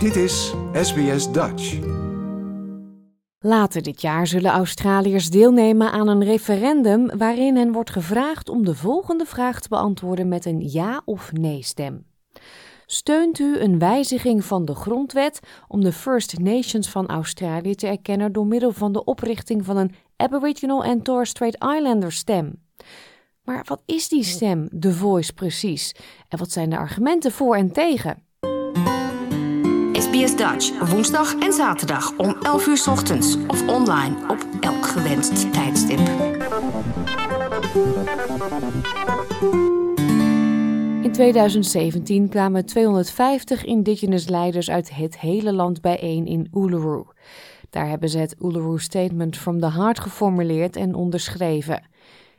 Dit is SBS Dutch. Later dit jaar zullen Australiërs deelnemen aan een referendum waarin hen wordt gevraagd om de volgende vraag te beantwoorden met een ja of nee stem. Steunt u een wijziging van de grondwet om de First Nations van Australië te erkennen door middel van de oprichting van een Aboriginal en Torres Strait Islander stem? Maar wat is die stem, The Voice, precies? En wat zijn de argumenten voor en tegen? SBS Dutch, woensdag en zaterdag om 11 uur ochtends of online op elk gewenst tijdstip. In 2017 kwamen 250 indigenous leiders uit het hele land bijeen in Uluru. Daar hebben ze het Uluru Statement from the Heart geformuleerd en onderschreven.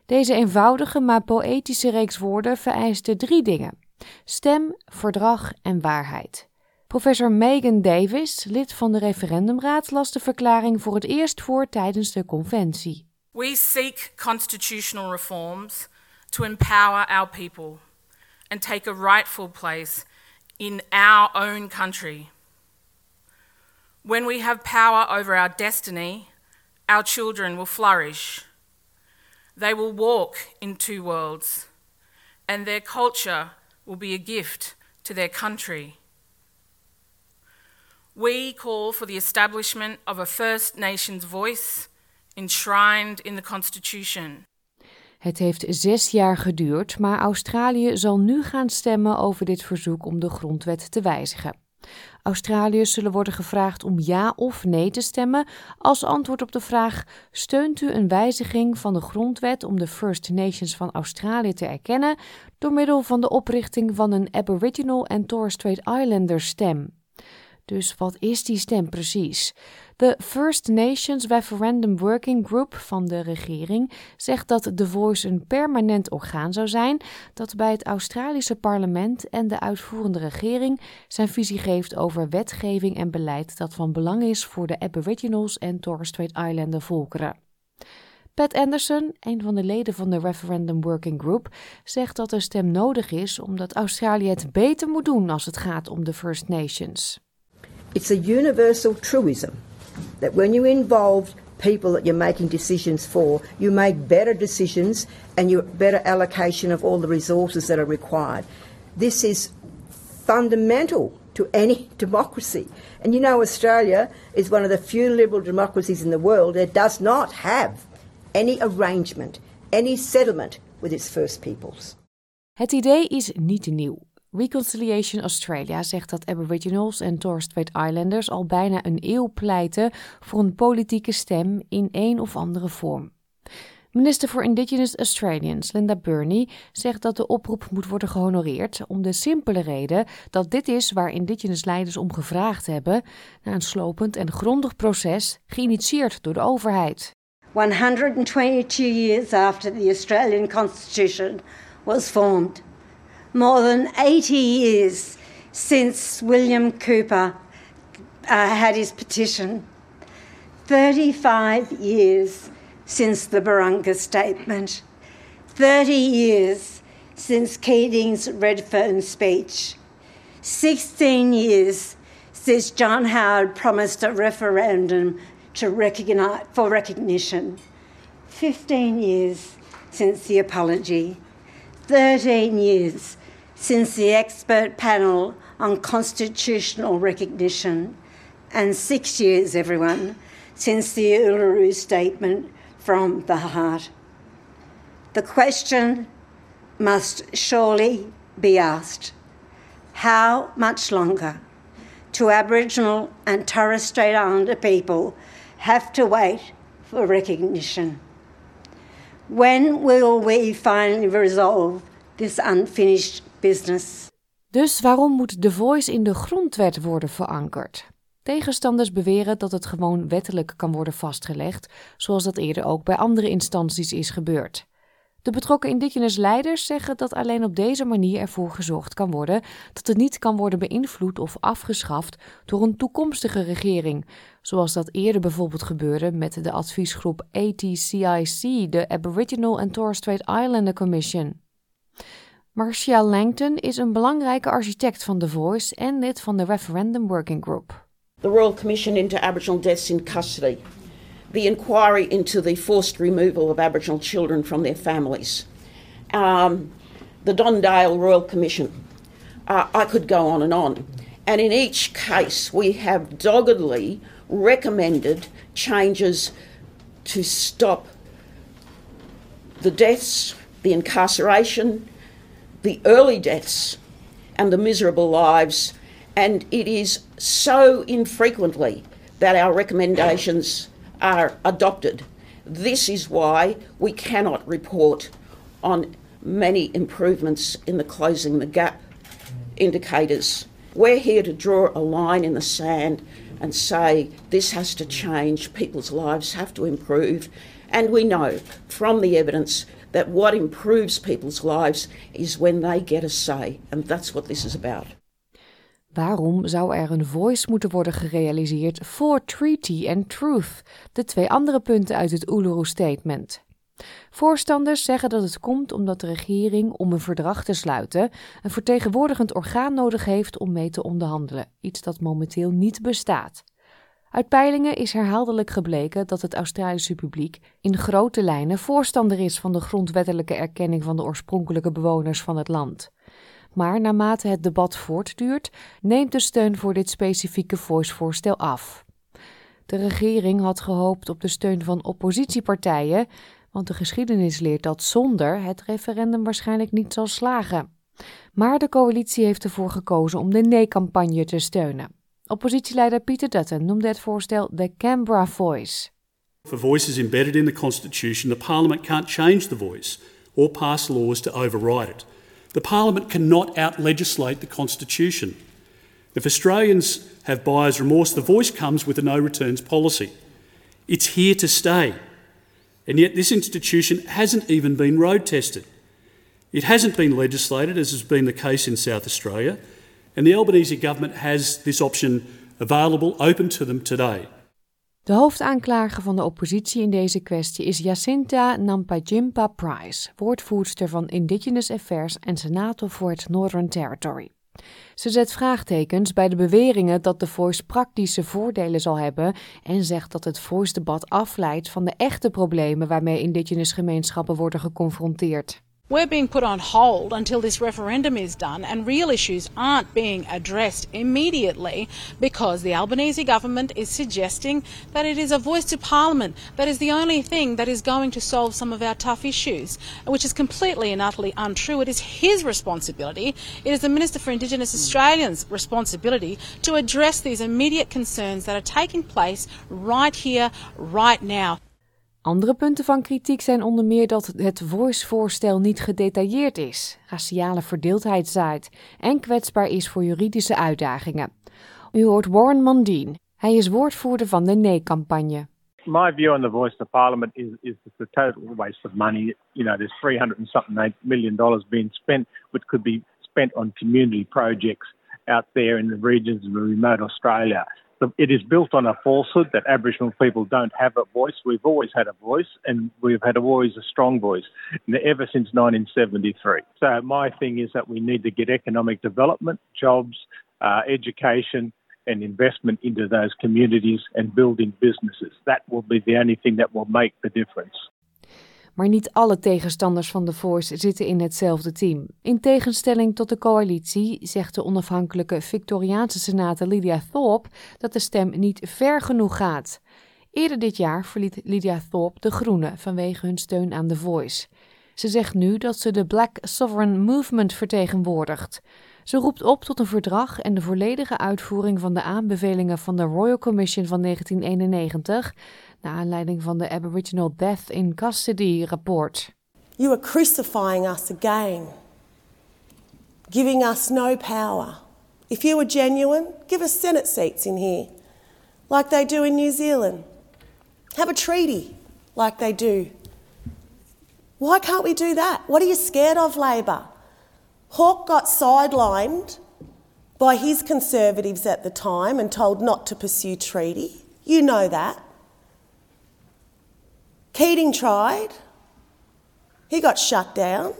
Deze eenvoudige maar poëtische reeks woorden vereiste drie dingen: stem, verdrag en waarheid. Professor Megan Davis, lid van de referendumraad, las de verklaring voor het eerst voor tijdens de conventie. We seek constitutional reforms to empower our people and take a rightful place in our own country. When we have power over our destiny, our children will flourish. They will walk in two worlds, and their culture will be a gift to their country. We call for the establishment of a First Nations voice enshrined in the Constitution. Het heeft zes jaar geduurd, maar Australië zal nu gaan stemmen over dit verzoek om de grondwet te wijzigen. Australiërs zullen worden gevraagd om ja of nee te stemmen als antwoord op de vraag: steunt u een wijziging van de grondwet om de First Nations van Australië te erkennen door middel van de oprichting van een Aboriginal en Torres Strait Islander stem? Dus wat is die stem precies? De First Nations Referendum Working Group van de regering zegt dat The Voice een permanent orgaan zou zijn dat bij het Australische parlement en de uitvoerende regering zijn visie geeft over wetgeving en beleid dat van belang is voor de Aboriginals en Torres Strait Islander volkeren. Pat Anderson, een van de leden van de Referendum Working Group, zegt dat de stem nodig is omdat Australië het beter moet doen als het gaat om de First Nations. It's a universal truism that when you involve people that you're making decisions for, you make better decisions and you better allocation of all the resources that are required. This is fundamental to any democracy. And you know, Australia is one of the few liberal democracies in the world that does not have any arrangement, any settlement with its First Peoples. Het idee is niet nieuw. Reconciliation Australia zegt dat Aboriginals en Torres Strait Islanders al bijna een eeuw pleiten voor een politieke stem in een of andere vorm. Minister voor Indigenous Australians Linda Burney zegt dat de oproep moet worden gehonoreerd om de simpele reden dat dit is waar Indigenous leiders om gevraagd hebben na een slopend en grondig proces geïnitieerd door de overheid. 122 years after the Australian Constitution was formed. More than 80 years since William Cooper uh, had his petition, 35 years since the Barunga Statement, 30 years since Keating's Redfern speech, 16 years since John Howard promised a referendum to recognize, for recognition, 15 years since the apology, 13 years since the expert panel on constitutional recognition, and six years, everyone, since the Uluru Statement from the heart. The question must surely be asked how much longer do Aboriginal and Torres Strait Islander people have to wait for recognition? When will we finally resolve this unfinished business. Dus waarom moet The Voice in de grondwet worden verankerd? Tegenstanders beweren dat het gewoon wettelijk kan worden vastgelegd, zoals dat eerder ook bij andere instanties is gebeurd. De betrokken indigenous leiders zeggen dat alleen op deze manier ervoor gezorgd kan worden dat het niet kan worden beïnvloed of afgeschaft door een toekomstige regering, zoals dat eerder bijvoorbeeld gebeurde met de adviesgroep ATCIC, de Aboriginal and Torres Strait Islander Commission. Marcia Langton is een belangrijke architect van The Voice en lid van de Referendum Working Group. The Royal Commission into Aboriginal Deaths in Custody, the inquiry into the forced removal of Aboriginal children from their families, um, the Don Dale Royal Commission. Uh, I could go on and on. And in each case, we have doggedly recommended changes to stop the deaths, the incarceration, the early deaths, and the miserable lives. And it is so infrequently that our recommendations are adopted. This is why we cannot report on many improvements in the closing the gap indicators. We're here to draw a line in the sand and say this has to change, people's lives have to improve. And we know from the evidence that what improves people's lives is when they get a say. And that's what this is about. Waarom zou er een voice moeten worden gerealiseerd voor treaty en truth, de twee andere punten uit het Uluru Statement? Voorstanders zeggen dat het komt omdat de regering om een verdrag te sluiten een vertegenwoordigend orgaan nodig heeft om mee te onderhandelen, iets dat momenteel niet bestaat. Uit peilingen is herhaaldelijk gebleken dat het Australische publiek in grote lijnen voorstander is van de grondwettelijke erkenning van de oorspronkelijke bewoners van het land. Maar naarmate het debat voortduurt, neemt de steun voor dit specifieke voice-voorstel af. De regering had gehoopt op de steun van oppositiepartijen, want de geschiedenis leert dat zonder het referendum waarschijnlijk niet zal slagen. Maar de coalitie heeft ervoor gekozen om de nee-campagne te steunen. Oppositieleider Peter Dutton noemde het voorstel de Canberra Voice. For voices embedded in the Constitution, the Parliament can't change the voice or pass laws to override it. The Parliament cannot out legislate the Constitution. If Australians have buyer's remorse, the voice comes with a no returns policy. It's here to stay. And yet, this institution hasn't even been road tested. It hasn't been legislated, as has been the case in South Australia, and the Albanese government has this option available, open to them today. De hoofdaanklager van de oppositie in deze kwestie is Jacinta Nampajimpa Price, woordvoerster van Indigenous Affairs en senator voor het Northern Territory. Ze zet vraagtekens bij de beweringen dat de Voice praktische voordelen zal hebben en zegt dat het Voice-debat afleidt van de echte problemen waarmee Indigenous gemeenschappen worden geconfronteerd. We're being put on hold until this referendum is done, and real issues aren't being addressed immediately because the Albanese government is suggesting that it is a voice to Parliament that is the only thing that is going to solve some of our tough issues, which is completely and utterly untrue. It is his responsibility, it is the Minister for Indigenous Australians' responsibility to address these immediate concerns that are taking place right here, right now. Andere punten van kritiek zijn onder meer dat het voice-voorstel niet gedetailleerd is, raciale verdeeldheid zaait en kwetsbaar is voor juridische uitdagingen. U hoort Warren Mondine. Hij is woordvoerder van de nee-campagne. My view on the voice of parliament is, is it's a total waste of money. You know, there's 300 and something million dollars being spent, which could be spent on community projects out there in the regions of remote Australia. It is built on a falsehood that Aboriginal people don't have a voice. We've always had a voice, and we've had always a strong voice ever since 1973. So my thing is that we need to get economic development, jobs, uh, education, and investment into those communities and building businesses. That will be the only thing that will make the difference. Maar niet alle tegenstanders van de Voice zitten in hetzelfde team. In tegenstelling tot de coalitie zegt de onafhankelijke Victoriaanse senator Lydia Thorpe dat de stem niet ver genoeg gaat. Eerder dit jaar verliet Lydia Thorpe de Groenen vanwege hun steun aan The Voice. Ze zegt nu dat ze de Black Sovereign Movement vertegenwoordigt. Ze roept op tot een verdrag en de volledige uitvoering van de aanbevelingen van de Royal Commission van 1991, naar aanleiding van de Aboriginal Death in Custody rapport. You are crucifying us again, giving us no power. If you were genuine, give us Senate seats in here, like they do in New Zealand. Have a treaty, like they do. Why can't we do that? What are you scared of, Labor? Hawke got sidelined by his Conservatives at the time and told not to pursue treaty. You know that. Keating tried. He got shut down.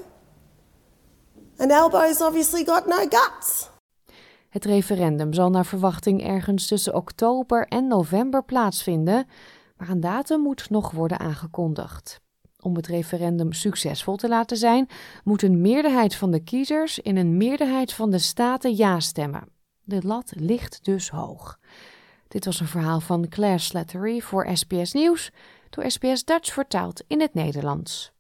And Albo's obviously got no guts. Het referendum zal naar verwachting ergens tussen oktober en november plaatsvinden, maar een datum moet nog worden aangekondigd. Om het referendum succesvol te laten zijn, moet een meerderheid van de kiezers in een meerderheid van de staten ja stemmen. De lat ligt dus hoog. Dit was een verhaal van Claire Slattery voor SBS Nieuws, door SBS Dutch vertaald in het Nederlands.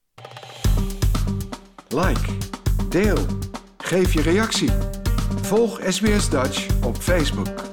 Like, deel, geef je reactie. Volg SBS Dutch op Facebook.